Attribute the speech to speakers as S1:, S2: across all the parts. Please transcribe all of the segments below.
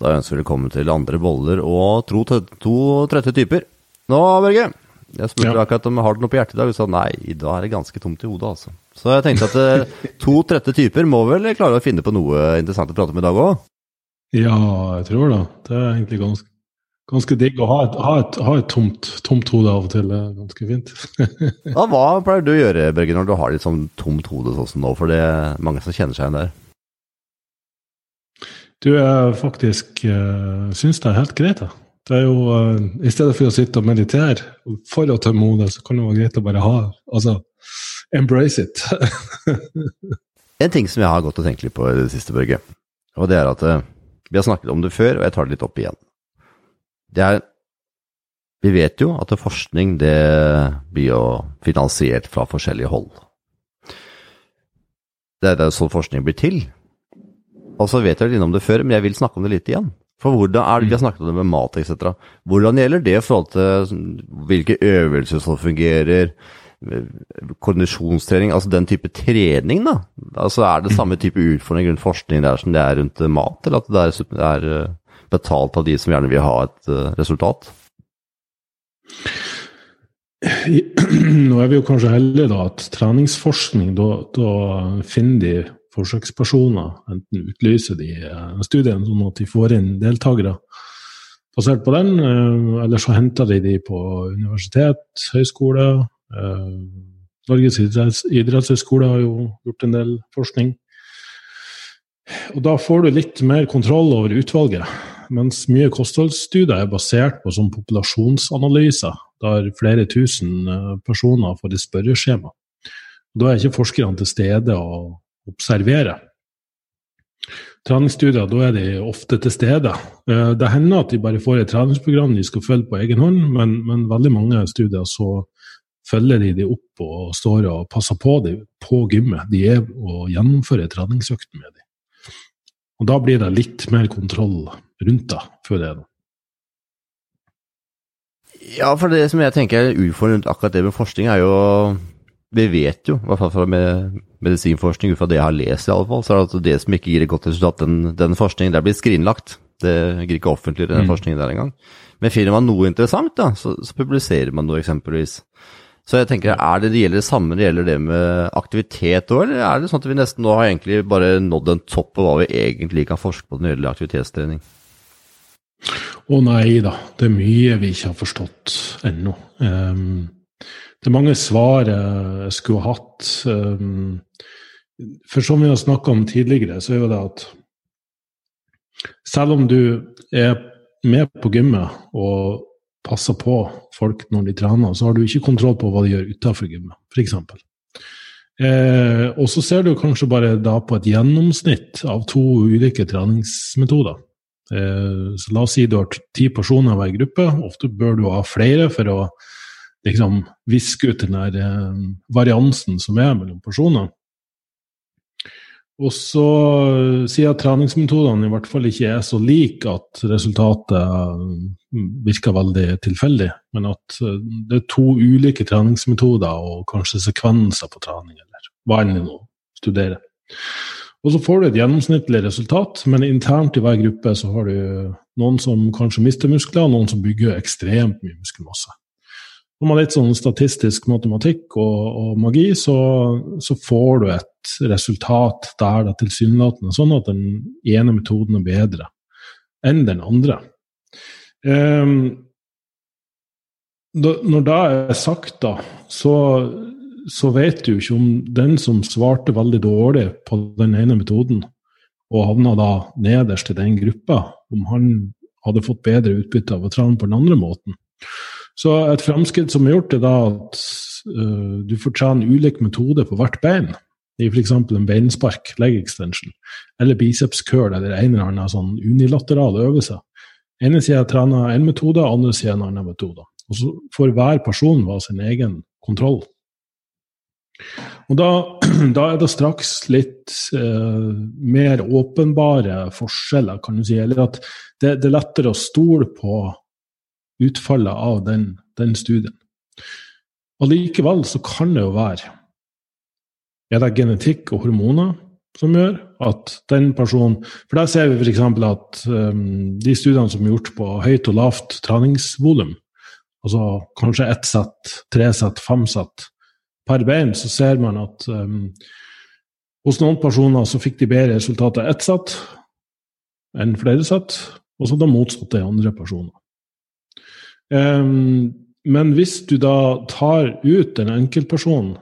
S1: Da ønsker vi velkommen til andre boller og tro to trøtte typer. Nå, Børge. Jeg spurte ja. akkurat om har du noe på hjertet i dag, Du sa nei, i dag er det ganske tomt i hodet, altså. Så jeg tenkte at eh, to trøtte typer må vel klare å finne på noe interessant å prate om i dag òg?
S2: Ja, jeg tror det. Det er egentlig ganske, ganske digg å ha et, ha et, ha et tomt, tomt, hode av og til. Er ganske fint.
S1: ja, hva pleier du å gjøre, Børge, når du har litt sånn tomt hode sånn som nå? For det er mange som kjenner seg igjen der.
S2: Du, jeg faktisk uh, syns det er helt greit, da. Det er jo, uh, I stedet for å sitte og meditere for å tømme hodet, så kan det være greit å bare ha Altså, embrace it.
S1: en ting som jeg har gått og tenkt litt på i det siste, Børge, og det er at uh, vi har snakket om det før, og jeg tar det litt opp igjen. Det er Vi vet jo at forskning det blir jo finansiert fra forskjellige hold. Det er sånn forskning blir til. Og så vet jeg litt om det før, men jeg vil snakke om det litt igjen. For hvordan er det, Vi har snakket om det med mat etc. Hvordan gjelder det i forhold til hvilke øvelser som fungerer, kondisjonstrening, altså den type trening, da? Altså Er det samme type utfordring rundt forskning der som det er rundt mat, eller at det er, eh, betalt av de som gjerne vil ha et eh, resultat?
S2: Nå er vi jo kanskje heldige da at treningsforskning, da, da finner de forsøkspersoner, enten utlyser de eh, studiene sånn at de får inn deltakere basert på den, eller så henter de de på universitet, høyskole. Norges idrettshøgskole har jo gjort en del forskning. Og da får du litt mer kontroll over utvalget. Mens mye kostholdsstudier er basert på sånn populasjonsanalyser, der flere tusen eh, personer får et spørreskjema. Da er ikke forskerne til stede og observerer. Treningsstudier, da er de ofte til stede. Eh, det hender at de bare får et treningsprogram de skal følge på egen hånd, men, men veldig mange studier så følger de de opp og står og passer på dem på gymmet. De er og gjennomfører treningsøkten med dem. Og da blir det litt mer kontroll rundt det, føler jeg.
S1: Ja, for det som jeg tenker er rundt akkurat det med forskning, er jo Vi vet jo, i hvert fall fra med medisinforskning, ut fra det jeg har lest i alle fall, så er det at det som ikke gir et godt resultat, den, den forskningen der blir skrinlagt. Det gir ikke offentlig, den mm. forskningen der engang. Men finner man noe interessant, da, så, så publiserer man noe, eksempelvis. Så jeg tenker, er det, det gjelder det samme når det gjelder det med aktivitet òg, eller er det sånn at vi nesten nå har egentlig bare nådd en topp på hva vi egentlig kan forske på når det gjelder aktivitetstrening?
S2: Å nei da, det er mye vi ikke har forstått ennå. Um, det er mange svar jeg skulle hatt. Um, for som vi har snakka om tidligere, så er jo det at selv om du er med på gymmet og passer på folk når de trener, så har du ikke kontroll på hva de gjør utenfor gymmet, f.eks. Eh, og så ser du kanskje bare da på et gjennomsnitt av to ulike treningsmetoder. Eh, så la oss si du har ti personer i hver gruppe. Ofte bør du ha flere for å liksom viske ut den der eh, variansen som er mellom personer. Og så, sier at treningsmetodene i hvert fall ikke er så like at resultatet mm, virker veldig tilfeldig, men at eh, det er to ulike treningsmetoder og kanskje sekvenser på trening, eller hva enn du studerer. Og så får du et gjennomsnittlig resultat, men internt i hver gruppe så har du noen som kanskje mister muskler, og noen som bygger ekstremt mye muskelmasse. Når man litt sånn statistisk matematikk og, og magi, så, så, får du et resultat der det er tilsynelatende sånn at den ene metoden er bedre enn den andre. Um, da, når det er sagt, da, så, så vet du ikke om den som svarte veldig dårlig på den ene metoden, og havna da nederst i den gruppa, om han hadde fått bedre utbytte av å trene på den andre måten. Så et framskritt som er gjort, er da at uh, du får trene ulik metode på hvert bein. I f.eks. en beinspark, leg extension, eller biceps curl eller en eller annen sånn unilateral øvelse. ene sida trener én metode, andre sida en annen metode. Og så får hver person ha sin egen kontroll. Og da, da, er det straks litt eh, mer åpenbare forskjeller, kan du si. Eller at det, det, er lettere å stole på utfallet av den, den studien. Allikevel så kan det jo være Er det genetikk og hormoner? som gjør at den personen For der ser vi f.eks. at um, de studiene som er gjort på høyt og lavt treningsvolum, altså kanskje ett sett, tre sett, fem sett per bein, så ser man at um, hos noen personer så fikk de bedre resultater ett sett enn flere sett, og så da motsatte i andre personer. Um, men hvis du da tar ut en enkeltperson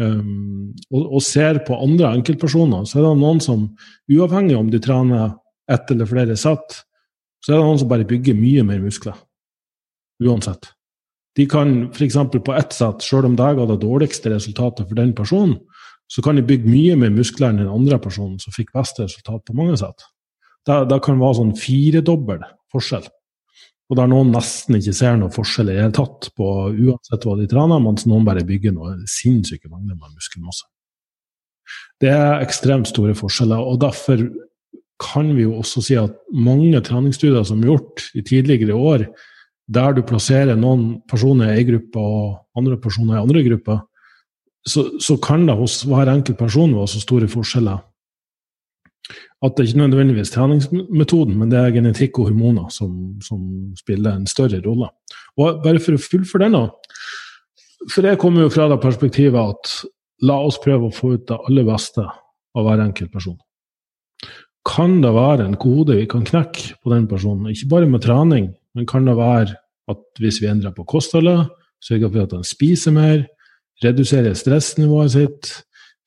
S2: um, og, og, ser på andre enkeltpersoner, så er det noen som, uavhengig om de trener ett eller flere sett, så er det noen som bare bygger mye mer muskler. Uansett. De kan f.eks. på ett sett, sjøl om deg hadde det dårligste resultatet for den personen, så kan de bygge mye mer muskler enn den andre personen som fikk beste resultat på mange sett. Det kan være sånn firedobbel forskjell. Og der noen nesten ikke ser noe forskjell i det hele tatt, på uansett hva de trener, mens noen bare bygger noe sinnssyke mengder med muskelmasse. Det er ekstremt store forskjeller, og derfor kan vi jo også si at mange treningsstudier som er gjort i tidligere år, der du plasserer noen personer i en gruppe og andre personer i andre grupper, så, så kan det hos hver enkelt person være så store forskjeller at det ikke nødvendigvis treningsmetoden, men det er genetikk og hormoner som, som spiller en større rolle. Og bare for å fullføre denne, for jeg kommer jo fra det perspektivet at la oss prøve å få ut det aller beste av hver enkelt person. Kan det være en kode vi kan knekke på den personen, ikke bare med trening, men kan det være at hvis vi endrer på kostholdet, sørger for at han spiser mer, reduserer stressnivået sitt,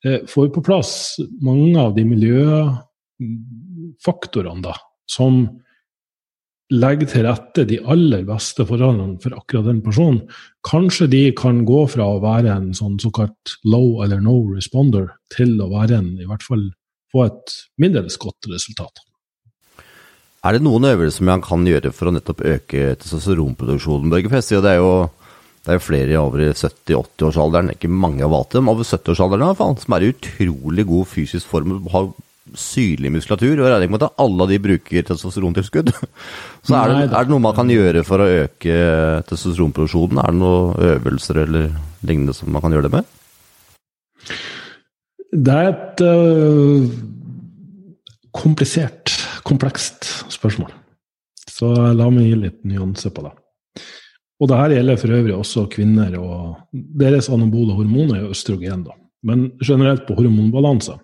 S2: eh, får på plass mange av de miljøfaktorene da, som legger til rette de aller beste forholdene for akkurat den personen. Kanskje de kan gå fra å være en sånn såkalt low eller no responder til å være en i hvert fall få et middels godt resultat.
S1: Er det noen øvelser man kan gjøre for å nettopp øke testosteronproduksjonen, Børge Fest? Det er jo det er jo flere over i 70-80-årsalderen, ikke mange av dem, over 70-årsalderen i hvert fall, som er i utrolig god fysisk form og har syrlig muskulatur. Og jeg regner med at alle de bruker testosterontilskudd. Så er det, er det, noe man kan gjøre for å øke testosteronproduksjonen? Er det noen øvelser eller lignende som man kan gjøre det med?
S2: Det er et uh, komplisert, komplekst spørsmål. Så la meg gi litt nyanse på det. Og det her gjelder for øvrig også kvinner, og deres anabole hormoner er østrogen, da. Men generelt på hormonbalanse.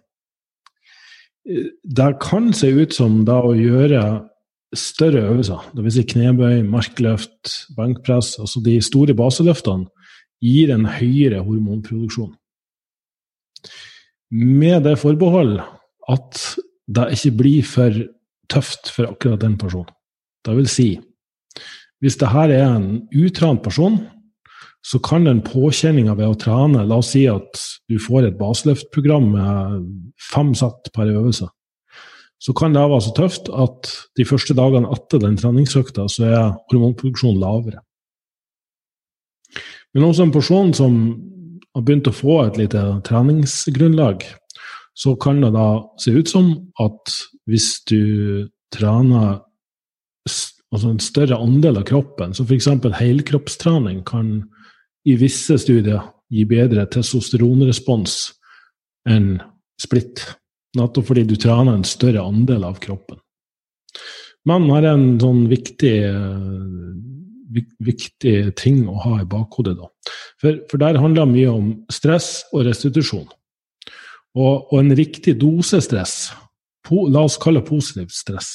S2: Det kan se ut som da å gjøre større øvelser, dvs. Si knebøy, markløft, benkpress, altså de store baseløftene, gir en høyere hormonproduksjon. Med det forbehold at det ikke blir for tøft for akkurat den personen. Det vil si, hvis det her er en utrent person, så kan den påkjenninga ved å trene La oss si at du får et baseløftprogram med fem sett per øvelse. Så kan det være så tøft at de første dagene etter den treningsøkta så er hormonproduksjonen lavere. Men også en person som har begynt å få et lite treningsgrunnlag, så kan det da se ut som at hvis du trener altså en større andel av kroppen. Så f.eks. helkroppstrening kan i visse studier gi bedre testosteronrespons enn splitt. Nettopp fordi du trener en større andel av kroppen. Men her er en sånn viktig, viktig ting å ha i bakhodet. da. For, for der handler det mye om stress og restitusjon. Og, og en riktig dose stress, po, la oss kalle det positivt stress,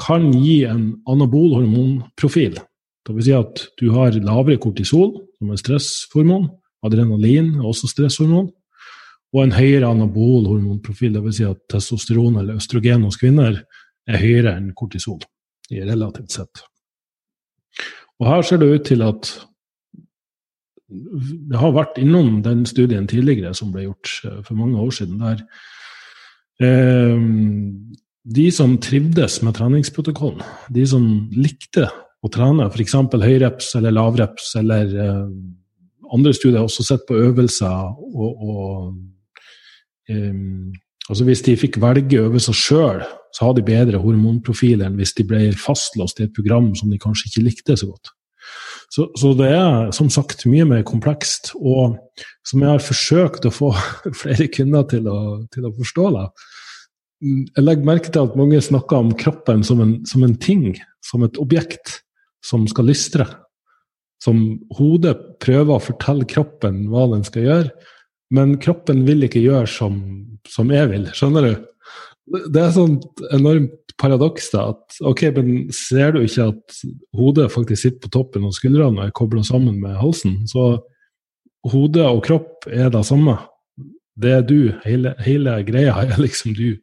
S2: kan gi en anabol hormonprofil. Det vil si at du har lavere kortisol, som er stresshormon. Adrenalin er også stresshormon. Og en høyere anabol hormonprofil, dvs. Si at testosteron eller østrogen hos kvinner er høyere enn kortisol, relativt sett. Og her ser det ut til at det har vært innom den studien tidligere som ble gjort eh, for mange år siden, der eh, de som trivdes med treningsprotokollen, de som likte å trene f.eks. høyreps eller lavreps, eller eh, andre studier har også sett på øvelser og, og eh, altså Hvis de fikk velge øvelser sjøl, så hadde de bedre hormonprofil enn hvis de ble fastlåst i et program som de kanskje ikke likte så godt. Så, så, det er som sagt mye mer komplekst, og som jeg har forsøkt å få flere kunder til å, til å forstå. Da. Jeg legger merke til at mange snakker om kroppen som en, som en ting, som et objekt som skal lystre. Som hodet prøver å fortelle kroppen hva den skal gjøre, men kroppen vil ikke gjøre som, som jeg vil. Skjønner du? Det er sånn enormt paradoks da, at ok, men ser du ikke at hodet faktisk sitter på toppen av skuldrene og er kobla sammen med halsen? Så hode og kropp er det samme. Det er du. Hele, hele greia er liksom du.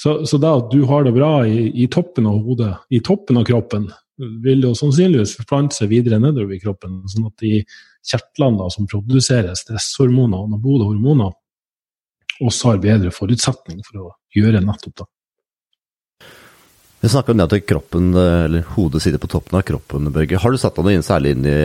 S2: Så, så da at du har det bra i, i, toppen av hodet, i toppen av kroppen, vil jo sannsynligvis forplante seg videre nedover i kroppen. Sånn at de kjertlene som produserer stresshormoner og anabole hormoner, også har bedre forutsetning for å gjøre nettopp det.
S1: Vi snakker om det at kroppen, eller hodet sitter på toppen av kroppen, Børge. Har du satt deg inn særlig inn i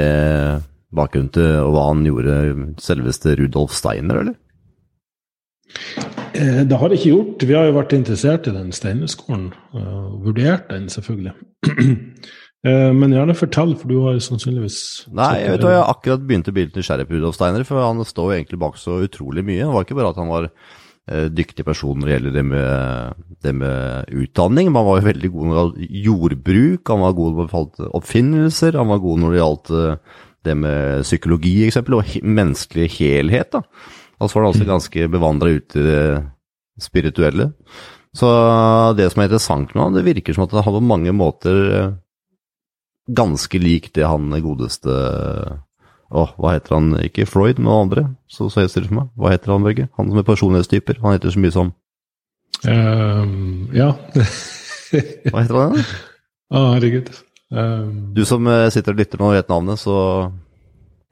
S1: bakgrunnen til hva han gjorde, selveste Rudolf Steiner, eller?
S2: Eh, det har jeg ikke gjort. Vi har jo vært interessert i den steinerskolen, og vurdert den, selvfølgelig. Eh, men gjerne fortell, for du har sannsynligvis
S1: Nei, jeg vet hva, jeg har akkurat begynt å bli litt nysgjerrig på Rudolf Steiner, for han står jo egentlig bak så utrolig mye. Det var ikke bare at han var eh, dyktig person når det gjelder det med, det med utdanning, men han var jo veldig god når det gjaldt jordbruk, han var god når det gjaldt oppfinnelser, han var god når det gjaldt eh, det med psykologi, eksempel, og menneskelig helhet. da. Og så var han også ganske bevandra ut i det spirituelle. Så det som er interessant med han, det virker som at han på mange måter ganske lik det han godeste Å, hva heter han? Ikke Freud, men andre. Så så jeg for meg. Hva heter han, Børge? Han som er personlighetstyper. Han heter så mye som
S2: um, Ja.
S1: hva heter han?
S2: Å, ah, herregud. Um,
S1: du som eh, sitter og lytter nå og vet navnet, så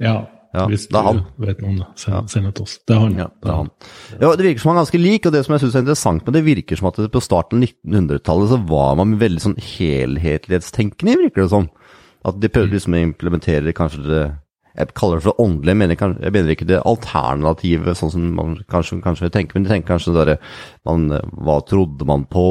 S2: Ja. Ja, Hvis det er han. vet noe om det, send, send det til oss. Det er han.
S1: Ja, det er han. Ja, det virker som han er ganske lik, og det som jeg syns er interessant med det, virker som at på starten av 1900-tallet så var man veldig sånn helhetlighetstenkende, virker det som. At de prøvde liksom å implementere kanskje det jeg kaller det for åndelig, jeg mener, jeg mener ikke det alternative, sånn som man kanskje, kanskje tenker, men de tenker kanskje der, man, hva trodde man på,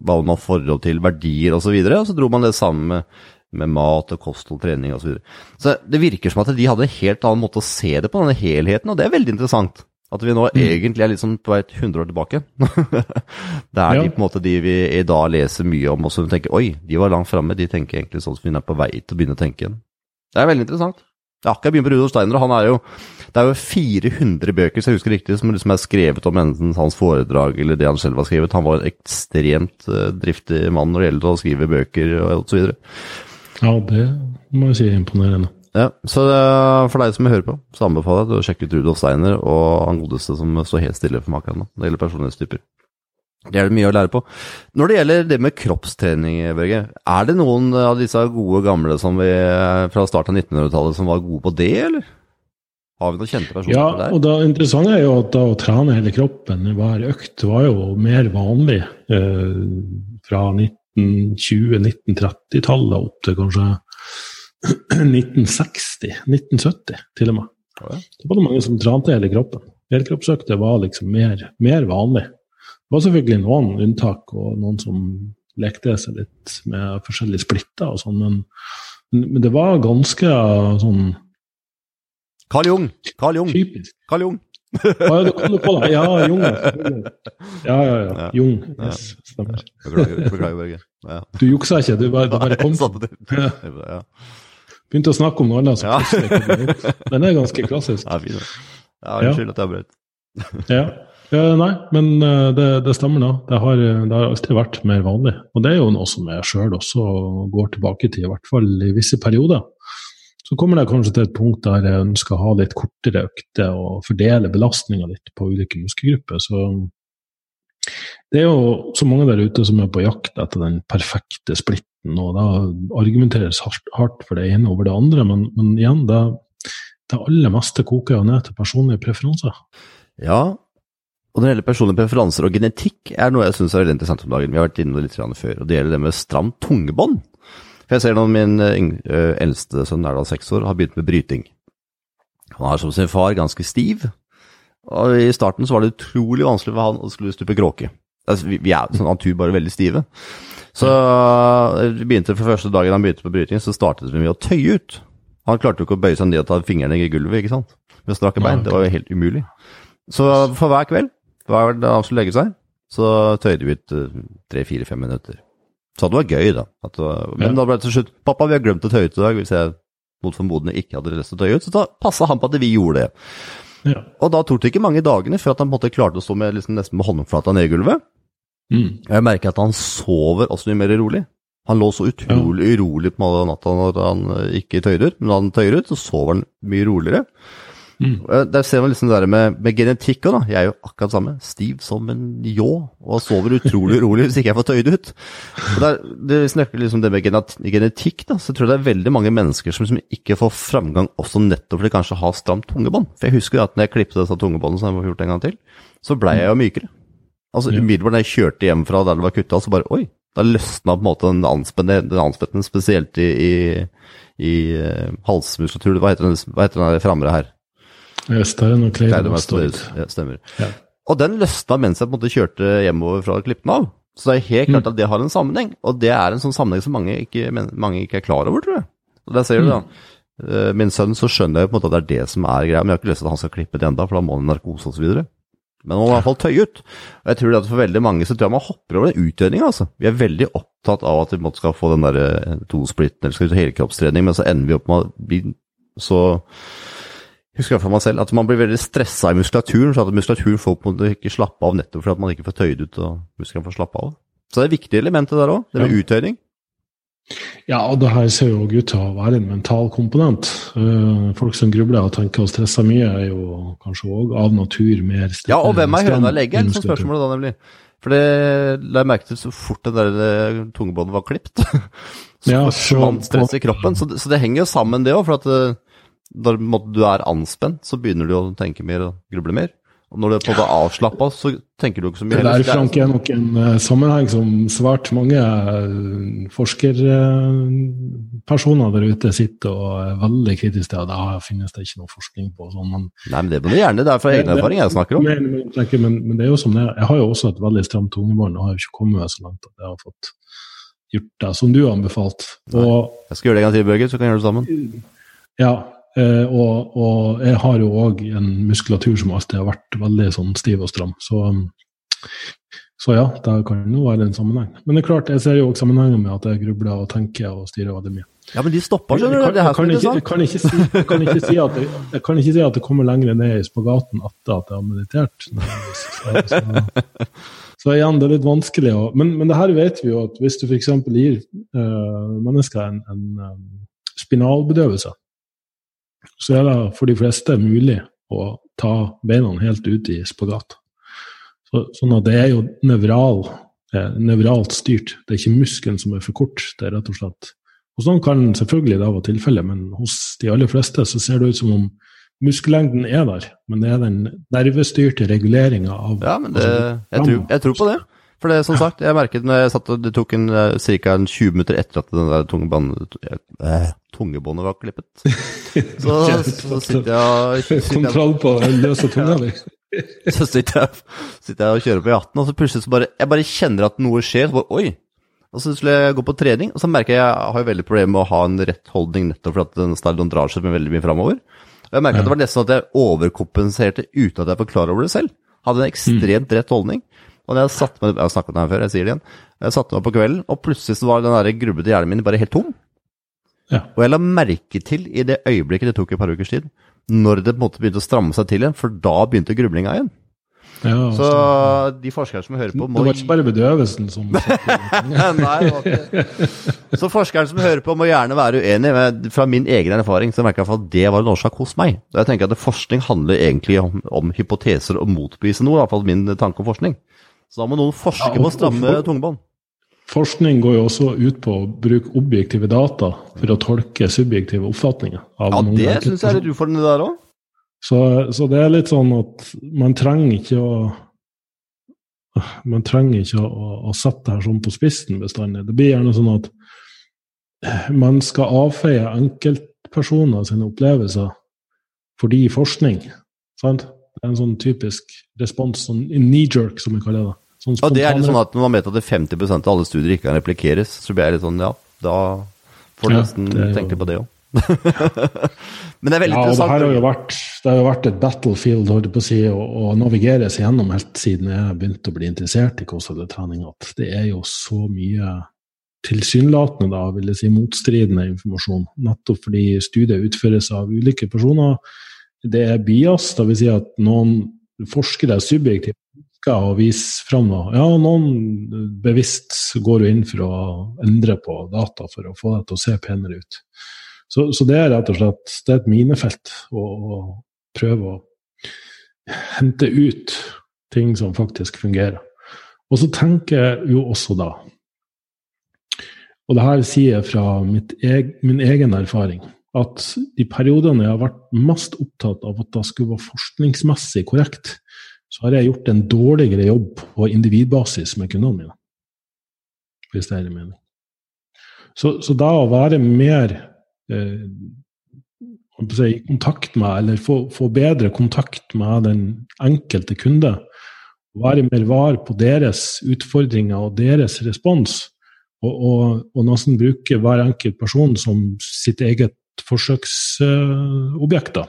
S1: hva man har forhold til verdier osv., og, så videre, og så dro man det sammen med, med mat og kosthold, trening osv. Så, videre. så det virker som at de hadde en helt annen måte å se det på, denne helheten, og det er veldig interessant. At vi nå mm. egentlig er liksom på vei 100 år tilbake. det er ja. de på en måte de vi i dag leser mye om, og som tenker oi, de var langt framme. De tenker egentlig sånn som vi er på vei til å begynne å tenke igjen. Det er veldig interessant. Jeg har akkurat begynt på Rudolf Steiner, og han er jo Det er jo 400 bøker, så jeg husker riktig, som liksom er skrevet om enten hans foredrag eller det han selv har skrevet. Han var en ekstremt uh, driftig mann når det gjelder å skrive bøker og så videre.
S2: Ja, det må jeg si er imponerende.
S1: Ja, så For deg som hører på, så anbefaler jeg deg å sjekke ut Rudolf Steiner og han godeste som står helt stille for maken det gjelder personlighetstyper. Det er det mye å lære på. Når det gjelder det med kroppstrening, Børge, er det noen av disse gode gamle som vi, fra starten av 1900-tallet som var gode på det, eller? Har vi noen kjente personer
S2: ja,
S1: det?
S2: Ja, og det interessante er jo at da å trene hele kroppen hver økt var jo mer vanlig eh, fra 1920-1930-tallet opp til kanskje 1960, 1970 til og med. Ja. Det var det mange som trente hele kroppen. Helkroppsøkter var liksom mer, mer, vanlig. Det var selvfølgelig noen unntak, og noen som lekte seg litt med forskjellige splitter og sånn, men, men, det var ganske sånn
S1: Carl Jung! Carl Jung!
S2: Typisk.
S1: Carl Jung.
S2: Ah, ja, du på det. Ja, Jung. Ja, ja, ja. Jung. Yes, stemmer.
S1: Beklager, Børge. Ja.
S2: Du juksa ikke, du bare, du bare kom. Ja. Begynte å snakke om noe annet. Ja. Den er ganske klassisk.
S1: Ja, fin. Ja, Unnskyld at jeg brøt.
S2: ja. ja. Nei, men eh, det, det stemmer, da. Det har, det har, alltid vært mer vanlig. Og det er jo noe som jeg sjøl også går tilbake til, i hvert fall i visse perioder. Så kommer det kanskje til et punkt der jeg ønsker å ha litt kortere økter og fordele belastninga litt på ulike muskelgrupper. Så det er jo så mange der ute som er på jakt etter den perfekte splitten, og da argumenteres hardt for det ene over det andre, men, men igjen, det, det aller meste koker jo ned til personlige preferanser.
S1: Ja, og når det gjelder personlige preferanser og genetikk, er noe jeg syns er veldig interessant om dagen. Vi har vært inne litt før, og det gjelder det med stramt tungebånd. For jeg ser nå min uh, eldste sønn, er da seks år, har begynt med bryting. Han er som sin far ganske stiv, og I starten så var det utrolig vanskelig for han å skulle stupe kråke. Altså, vi, vi, er sånn natur bare veldig stive. Så vi begynte for første dagen han begynte på bryting, så startet vi med å tøye ut. Han klarte jo ikke å bøye seg ned og ta fingrene i gulvet, ikke sant? Med strake bein. Det var jo helt umulig. Så for hver kveld, hver dag han skulle legge seg, så tøyde vi ut tre-fire-fem minutter. Så det var gøy, da. Var, men ja. da ble det til slutt Pappa, vi har glemt å tøye ut i dag. Hvis jeg mot formodende ikke hadde lyst til å tøye ut, så da passa han på at vi gjorde det. Ja. Og da tok det ikke mange dagene før at han på en måte klarte å stå med, liksom, nesten med håndflata ned i gulvet. Mm. Jeg merker at han sover også mye mer rolig. Han lå så utrolig urolig på natta når han ikke tøyde ut, men når han tøyer ut, så sover han mye roligere. Mm. Der ser man liksom det der med, med genetikk òg, da. Jeg er jo akkurat samme. Stiv som en ljå og sover utrolig rolig hvis ikke jeg får tøyd ut. Og der, det snakker liksom det med genetikk, da, så tror jeg det er veldig mange mennesker som liksom ikke får framgang også nettopp fordi de kanskje har stramt tungebånd. For jeg husker jo at når jeg klippet disse tungebåndene som jeg har gjort en gang til, så blei jeg jo mykere. Altså Umiddelbart da jeg kjørte hjem fra der det var kutta, så bare oi, da løsna på en måte den anspenten, spesielt i, i, i uh, halsmuskulatur. Hva heter den, hva heter den framre her?
S2: Steinermastoid.
S1: Ja, stemmer. Ja. Og den løsna mens jeg på en måte kjørte hjemover fra klippen av. Så det er helt klart mm. at det har en sammenheng, og det er en sånn sammenheng som mange ikke, mange ikke er klar over, tror jeg. Og der ser du da. Mm. Eh, min sønn så skjønner jeg på en måte at det er det som er greia, men jeg har ikke lyst til at han skal klippe det enda, for da må han narkose osv. Men man må i hvert fall tøye ut. Og jeg tror at for veldig mange så tror jeg man hopper over den utredninga, altså. Vi er veldig opptatt av at vi skal få den der eh, tosplitten eller skal ut helkroppstrening, men så ender vi opp med å bli så husker jeg for meg selv, at man blir veldig stressa i muskulaturen, så at muskulaturen får på ikke slappe av nettopp fordi at man ikke får tøyd ut og musklene får slappe av. Så det er et viktig element der òg, det med ja. uttøyning.
S2: Ja, og det her ser jo ut til å være en mental komponent. Uh, folk som grubler og tenker og stresser mye, er jo kanskje òg av natur mer
S1: stressa. Ja, og hvem er høna legger, er liksom spørsmålet da, nemlig. For det la jeg merke til så fort det der tungebåndet var klipt. så ja, så, man stresser kroppen. Så det, så det henger jo sammen, det òg. For at eh, når du er anspent, så begynner du å tenke mer og gruble mer. Og når du er avslappa, så tenker du ikke så mye.
S2: Det der Frank, er nok en uh, sammenheng som svært mange uh, forskerpersoner der ute sitter og er veldig kritiske til. Det finnes det ikke noe forskning på. Sånn, men,
S1: Nei, men det du gjerne. Det er fra egen erfaring jeg snakker om.
S2: Men, men, men, det er jo som det er. Jeg har jo også et veldig stramt tungebånd og har jo ikke kommet så langt at jeg har fått gjort det som du har anbefalt. Og,
S1: jeg skal gjøre det en gang til, Bøger så kan vi gjøre det sammen.
S2: Ja, Eh, og, og, jeg har jo òg en muskulatur som alltid har vært veldig sånn stiv og stram. Så, så ja, det kan jo være en sammenheng. Men det er klart, jeg ser jo òg sammenhengen med at jeg grubler og tenker og styrer veldig mye.
S1: Ja, men de stopper, skjønner du. Det
S2: her kan, ikke, kan, ikke si, kan ikke si at jeg kan ikke si at det kommer lenger ned i spagaten etter at jeg har meditert. Så, så, så, igjen, det er litt vanskelig å men, men det her vet vi jo at hvis du f.eks. gir uh, mennesker en, en um, spinalbedøvelse, så er det for de fleste mulig å ta beina helt ut i spagat. Så, sånn at det er jo nevral, eh, nevralt styrt. Det er ikke muskelen som er for kort. det er rett og slett. Og Sånn kan selvfølgelig det være tilfellet, men hos de aller fleste så ser det ut som om muskellengden er der, men det er den nervestyrte reguleringa av
S1: Ja, men det, jeg, tror, jeg tror på det. For det, som sagt, jeg merket når jeg satt og det tok en, eh, ca. 20 minutter etter at den der tungebåndet, eh, tungebåndet var klippet. Så, så sitter jeg og
S2: Kontroll på løse tunga di.
S1: Så sitter jeg, sitter jeg og kjører på E18, og så plutselig så bare Jeg bare kjenner at noe skjer. Så bare, Oi! Og så skulle jeg gå på trening, og så merker jeg jeg har veldig problemer med å ha en rett holdning nettopp fordi den stadion drar seg veldig mye framover. Og jeg merka ja. at det var nesten at jeg overkompenserte uten at jeg var klar over det selv. Hadde en ekstremt rett holdning. Og når jeg satt med, jeg har snakket om det her før, jeg sier det igjen. Jeg satte meg på kvelden, og plutselig så var den der grubbete hjernen min bare helt tom. Ja. Og jeg la merke til i det øyeblikket det tok et par ukers tid, når det på en måte begynte å stramme seg til igjen, for da begynte grublinga igjen. Ja, så de forskerne som hører på
S2: må Det var ikke bare bedøvelsen som
S1: Nei, det var ikke Så forskerne som hører på, må gjerne være uenig. Men fra min egen erfaring så merker jeg at det var en årsak hos meg. Jeg tenker at Forskning handler egentlig om, om hypoteser og motbevise noe, i hvert fall min tanke om forskning. Så da må noen forske ja, på å stramme tungebånd.
S2: Forskning går jo også ut på å bruke objektive data for å tolke subjektive oppfatninger.
S1: ja, det syns jeg er litt utfordrende der òg.
S2: Så, så, det er litt sånn at man trenger ikke å man trenger ikke å, å, å sette det her sånn på spissen bestandig. Det blir gjerne sånn at man skal avfeie enkeltpersoner sine opplevelser fordi forskning. Sant? Det er en sånn typisk respons, sånn knee-jerk, som vi kaller det.
S1: Sånn ja, det er litt sånn at Når man vet at det 50% av alle studier ikke kan replikeres, så blir jeg litt sånn ja, da får du ja, nesten tenke på det òg. Men det er veldig
S2: Ja, og det
S1: interessant.
S2: har jo vært, det har jo vært et battlefield holdt på å si, å, å navigere seg gjennom helt siden jeg begynte å bli interessert i KSL-trening, at det er jo så mye tilsynelatende, da, vil jeg si, motstridende informasjon. Nettopp fordi studiet utføres av ulike personer. Det er bias, dvs. si at noen forskere subjektivt ønsker å vise fram noe. Ja, noen bevisst går jo inn for å endre på data for å få det til å se penere ut. Så, så det er rett og slett det er et minefelt å, å prøve å hente ut ting som faktisk fungerer. Og så tenker jeg jo også da Og det her sier jeg fra eg, min egen erfaring at de periodene jeg har vært mest opptatt av at det skulle være forskningsmessig korrekt, så har jeg gjort en dårligere jobb på individbasis med kundene mine. Hvis det er en mening. Så, så da å være mer eh, si, i kontakt med, eller få, få, bedre kontakt med den enkelte kunde, være mer var på deres utfordringer og deres respons, og, og, og nesten bruke hver enkelt person som sitt eget forsøksobjekt. da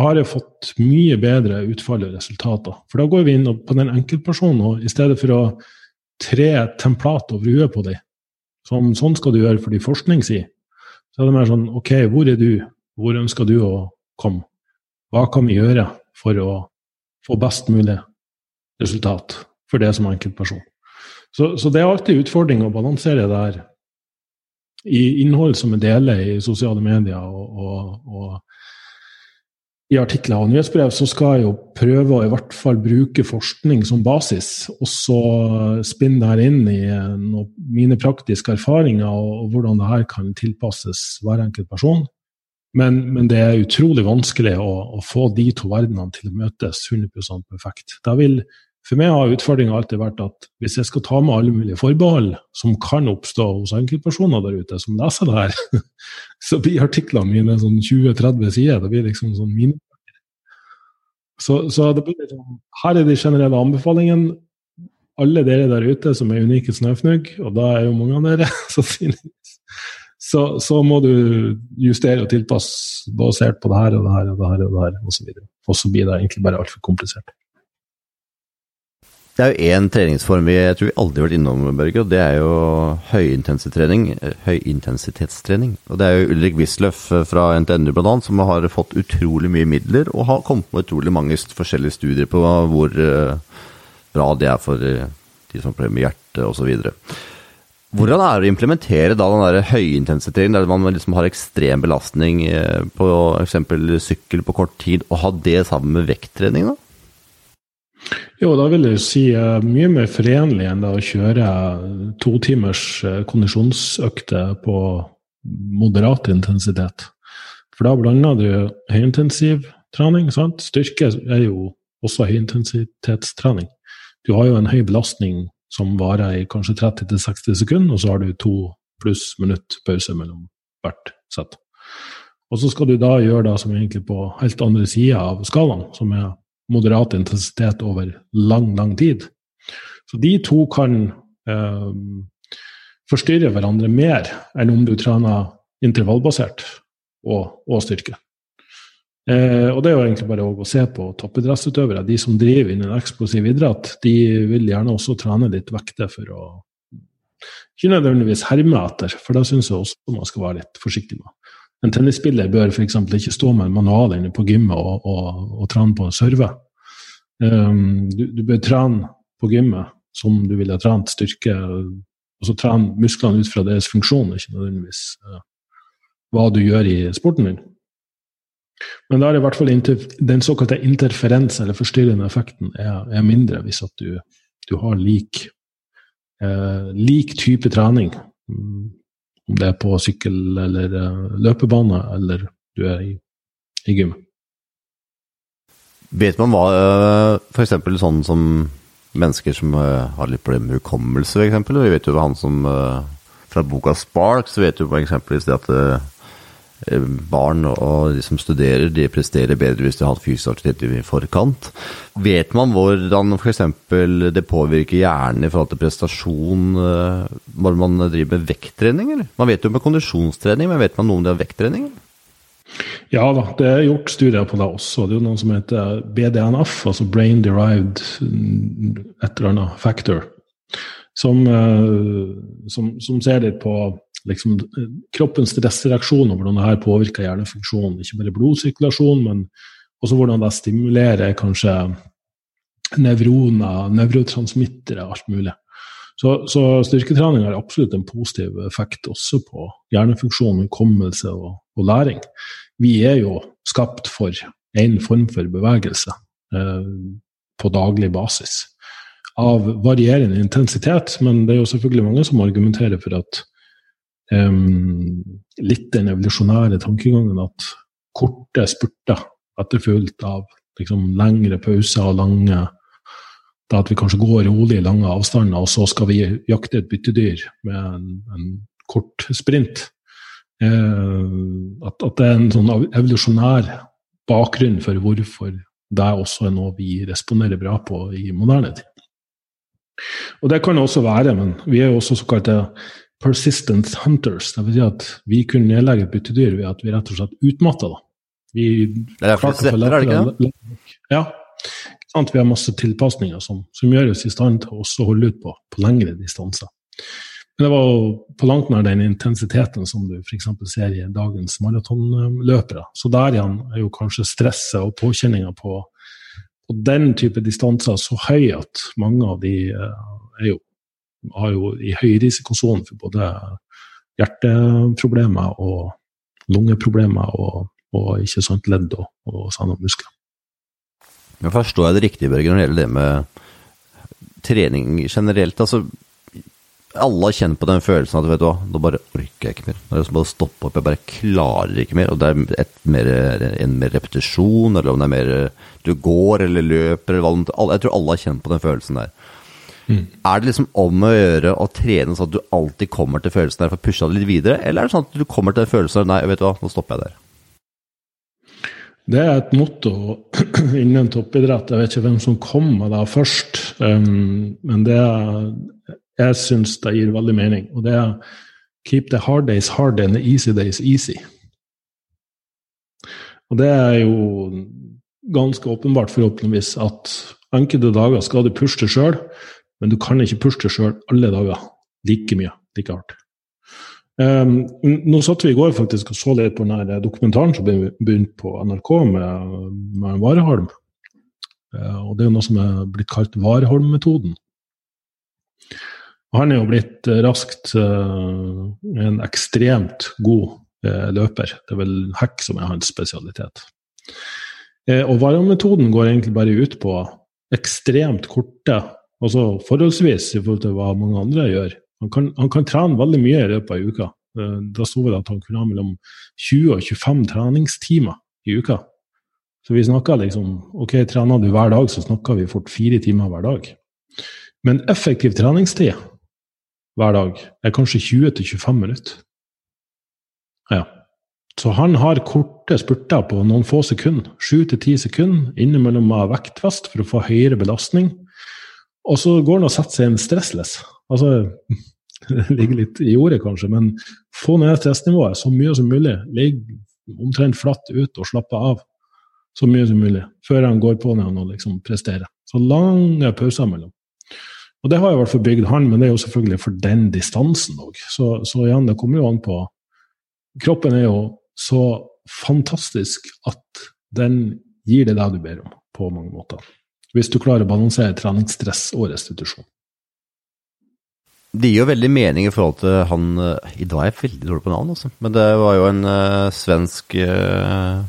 S2: har jeg fått mye bedre utfall og resultater. For da går vi inn på den enkeltpersonen, og i stedet for å tre templat over huet på dem, som sånn skal du gjøre fordi forskning sier, så er det mer sånn OK, hvor er du? Hvor ønsker du å komme? Hva kan vi gjøre for å få best mulig resultat for det som enkeltperson? Så, så det er alltid utfordring å balansere det her i innhold som vi deler i sosiale medier og, og, og i artikler og nyhetsbrev, så skal jeg jo prøve å i hvert fall bruke forskning som basis, og så spinne det her inn i noe, mine praktiske erfaringer og, og, hvordan det her kan tilpasses hver enkelt person. Men, men det er utrolig vanskelig å, å, få de to verdenene til å møtes 100 perfekt. Da vil for meg har utfordringa alltid vært at hvis jeg skal ta med alle mulige forbehold som kan oppstå hos enkeltpersoner der ute som leser det her, så blir artiklene mine sånn 20-30 sider. Det blir liksom sånn mine. Så, så liksom, her er de generelle anbefalingene. Alle dere der ute som er unike snøfnugg, og da er jo mange av dere sannsynligvis, så, så, må du justere og tilpasse basert på det her og det her og det her og det her osv. Og så blir det egentlig bare altfor komplisert.
S1: Det er jo én treningsform vi jeg tror vi aldri har vært innom, Børge, og det er jo høyintensitetstrening. høyintensitetstrening. Og det er jo Ulrik Wisløff fra NTNU bl.a. som har fått utrolig mye midler og har kommet med utrolig mange forskjellige studier på hvor bra det er for de som problemer med hjertet osv. Hvordan er det å implementere da den der høyintensitetstreningen, der man liksom har ekstrem belastning på f.eks. sykkel på kort tid, og ha det sammen med vekttrening? da?
S2: Jo, da vil jeg si uh, mye mer forenlig enn å kjøre to timers kondisjonsøkte kondisjonsøkter på moderat intensitet. For da blander du høyintensiv trening. Sant? Styrke er jo også høyintensitetstrening. Du har jo en høy belastning som varer i kanskje 30-60 sekunder, og så har du to pluss minutt pause mellom hvert sett. Og så skal du da gjøre det som egentlig på helt andre sida av skalaen, som er moderat intensitet over lang, lang tid. Så de to kan eh, forstyrre hverandre mer enn om du trener intervallbasert og, og styrke. Eh, og det er jo egentlig bare å se på toppidrettsutøvere. De som driver innen eksplosiv idrett, de vil gjerne også trene litt vekter for å ikke nødvendigvis herme etter, for det syns jeg også man skal være litt forsiktig med. En tennisspiller bør f.eks. ikke stå med en manual inne på gymmet og, og, og trene på serve. Um, du, du, bør trene på gymmet som du ville ha trent styrke, og så trene musklene ut fra deres funksjon, ikke nødvendigvis uh, hva du gjør i sporten din. Men da er det i hvert fall den såkalte interferens, eller forstyrrende effekten, er, er mindre hvis at du, du har lik, uh, lik type trening. Om det er på sykkel eller uh, løpebane, eller du er i, i gym.
S1: Vet man hva f.eks. sånn som mennesker som har litt problemer med hukommelse, f.eks. Vi vet jo han som fra boka Spark, så vet du f.eks. at eh, barn og de som studerer, de presterer bedre hvis de har hatt fysisk aktivitet i forkant. Vet man hvordan f.eks. det påvirker hjernen i forhold til prestasjon når man driver med vekttrening, eller? Man vet jo med kondisjonstrening, men vet man noe om det er vekttrening?
S2: Ja da, det er gjort studier på det også. Det er jo noe som heter BDNF, altså Brain Derived et eller annet factor, som, som, som ser litt på liksom, kroppens stressreaksjon og hvordan det her påvirker hjernefunksjonen. Ikke bare blodsirkulasjon, men også hvordan det stimulerer kanskje nevroner, nevrotransmittere, alt mulig. Så, så styrketrening har absolutt en positiv effekt også på hjernefunksjon, hukommelse og, og, læring. Vi er jo skapt for én form for bevegelse eh, på daglig basis. Av varierende intensitet, men det er jo selvfølgelig mange som argumenterer for at um, litt den evolusjonære tankegangen at korte spurter etterfulgt av liksom, lengre pauser og lange da at vi kanskje går rolig lange avstander, og så skal vi jakte et byttedyr med en, en kort sprint. Eh, at, at, det er en sånn evolusjonær bakgrunn for hvorfor det også er noe vi responderer bra på i moderne tid. Og det kan det også være, men vi er jo også såkalte persistent hunters. Det vil si at vi kunne nedlegge et byttedyr ved at vi rett og slett utmatta det. Vi
S1: det er derfor det er det ikke det?
S2: Ja. Vi har masse tilpasninger som, som, gjør oss i stand til å holde ut på, på lengre distanser. Men det var på langt nær den intensiteten som du f.eks. ser i dagens maratonløpere. Så der igjen er jo kanskje stresset og påkjenninga på, på, den type distanser så høy at mange av de er jo, har jo i høyrisikosonen for både hjerteproblemer og lungeproblemer og, og ikke sant, ledd og, og sånne muskler.
S1: Men forstår jeg det riktig, Børge, når det gjelder det med trening generelt? altså alle har kjent på den følelsen at vet du hva, nå bare orker jeg ikke mer. Nå er som å opp, jeg bare klarer ikke mer. Og det er et mer, en mer repetisjon, eller om det er mer du går eller løper eller hva Jeg tror alle har kjent på den følelsen der. Mm. Er det liksom om å gjøre å trene sånn at du alltid kommer til følelsen der for å pushe deg litt videre, eller er det sånn at du kommer til den følelsen der nei, vet du hva, nå stopper jeg der?
S2: Det er et motto innen toppidrett. Jeg vet ikke hvem som kom med det først. Um, men det jeg syns det gir veldig mening. Og det er 'keep the hard days hard and the easy days easy'. Og det er jo ganske åpenbart, forhåpentligvis, at enkelte dager skal du pushe deg sjøl, men du kan ikke pushe deg sjøl alle dager like mye, like hardt. Um, nå satt vi i går faktisk og så litt på denne dokumentaren som begynte på NRK med, med Vareholm. Uh, og Det er noe som er blitt kalt Vareholm-metoden. Han er jo blitt uh, raskt uh, en ekstremt god løper. Det er vel hekk som er hans spesialitet. og Vareholm-metoden går egentlig bare ut på ekstremt korte, altså forholdsvis i forhold til hva mange andre gjør, han kan, han kan, trene veldig mye i løpet av uka. Eh, da sto det at han kunne ha mellom 20 og 25 treningstimer i uka. Så vi snakka liksom Ok, trener du hver dag, så snakker vi fort fire timer hver dag. Men effektiv treningstid hver dag er kanskje 20-25 minutter. Ja. Så han har korte spurter på noen få sekunder, 7-10 sekunder, innimellom av vektvest for å få høyere belastning. Og så går han og setter seg en stressless. Altså, ligger litt i jordet, kanskje, men få ned stressnivået så mye som mulig. Ligg omtrent flatt ut og slappe av så mye som mulig før han går på ned og liksom presterer. Så lange pauser mellom. Og det har i hvert fall bygd han, men det er jo selvfølgelig for den distansen òg. Så, så, igjen, det kommer jo an på Kroppen er jo så fantastisk at den gir deg det du ber om, på mange måter. Hvis du klarer å balansere treningsstress og restitusjon.
S1: Det gir jo veldig mening i forhold til han I dag er jeg veldig dårlig på navn, altså. Men det var jo en uh, svensk uh,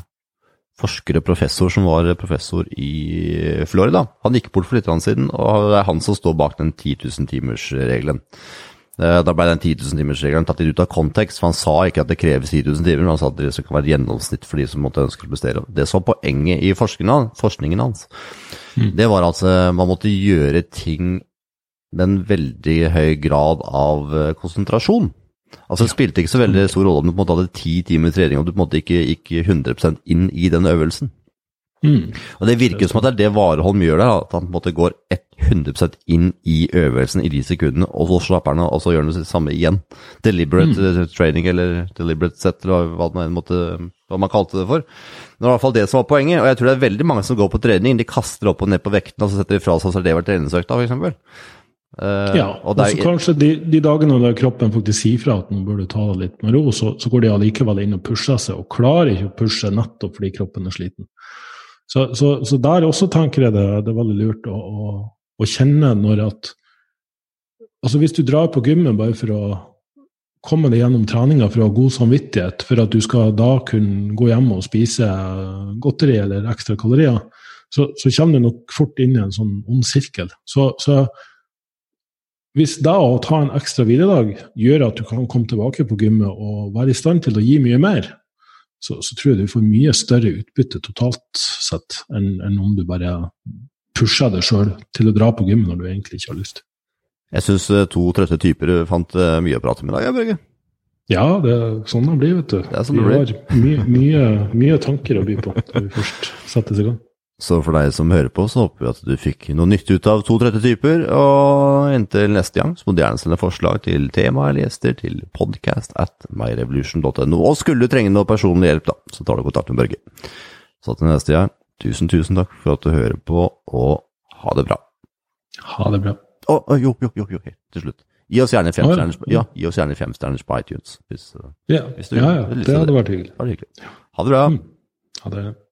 S1: forsker og professor som var professor i Florida. Han gikk bort for litt siden, og det er han som står bak den 10 000-timersregelen. Uh, da ble den 10 000-timersregelen tatt litt ut av kontekst, for han sa ikke at det kreves 10 000 timer, men han sa at det kan være gjennomsnitt for de som måtte ønske å prestere. Det som var poenget i forskningen, forskningen hans, mm. det var at man måtte gjøre ting med en veldig høy grad av eh, konsentrasjon. Altså Det spilte ikke så veldig stor rolle om du på en måte hadde ti timer trening og du på en måte ikke gikk 100% inn i den øvelsen.
S2: Mm.
S1: Og Det virker som at det er det Vareholm gjør der, at han på en måte går 100% inn i øvelsen i de sekundene, og så slapper han av, og så gjør han det samme igjen. Deliberate mm. training, eller deliberate set, eller hva, det nå enn måtte, hva man kalte det for. Det var i hvert fall det som var poenget, og jeg tror det er veldig mange som går på trening, de kaster opp og ned på vekten, og så setter de fra seg, det vært treningsøkta, f.eks. Uh,
S2: Ja, og så kanskje de, de dagene der kroppen faktisk sier fra at nå bør du ta det litt med ro, så, så går de allikevel inn og pusher seg, og klarer ikke å pushe nettopp fordi kroppen er sliten. Så, så, så der også tenker jeg det, det er veldig lurt å, å, å kjenne når at Altså hvis du drar på gymmet bare for å komme deg gjennom treninga for å ha god samvittighet, for at du skal da kunne gå hjem og spise godteri eller ekstra kalorier, så, så kommer du nok fort inn i en sånn ond sirkel. Så, så hvis da å ta en ekstra hviledag gjør at du kan komme tilbake på gymmet og være i stand til å gi mye mer, så, så tror jeg du får mye større utbytte totalt sett enn, enn om du bare pusher deg sjøl til å dra på gymmet når du egentlig ikke har lyst.
S1: Jeg syns to trøtte typer fant eh, mye å prate med i dag, Børge.
S2: Ja, det er sånn det blir, vet du.
S1: Det er sånn det
S2: vi
S1: blir.
S2: har mye, mye, mye tanker å by på når vi først settes i gang.
S1: Så for deg som hører på, så håper vi at du fikk noe nytt ut av to trøtte typer. Og inntil neste gang så må du gjerne sende forslag til tema eller gjester til podcast at myrevolution.no. Og skulle du trenge noe personlig hjelp, da, så tar du kontakt med Børge. Så til neste gang, tusen, tusen takk for at du hører på, og ha det bra.
S2: Ha det bra.
S1: Å, oh, jo, jo, jo, jo, til slutt. Gi oss gjerne fem
S2: Å, ja.
S1: ja, gjerne fem på iTunes. Hvis, uh,
S2: Ja,
S1: Hvis du-
S2: ja, ja
S1: det
S2: det
S1: sånn
S2: hadde vært hyggelig.
S1: ha det bra. Mm.
S2: Ha det.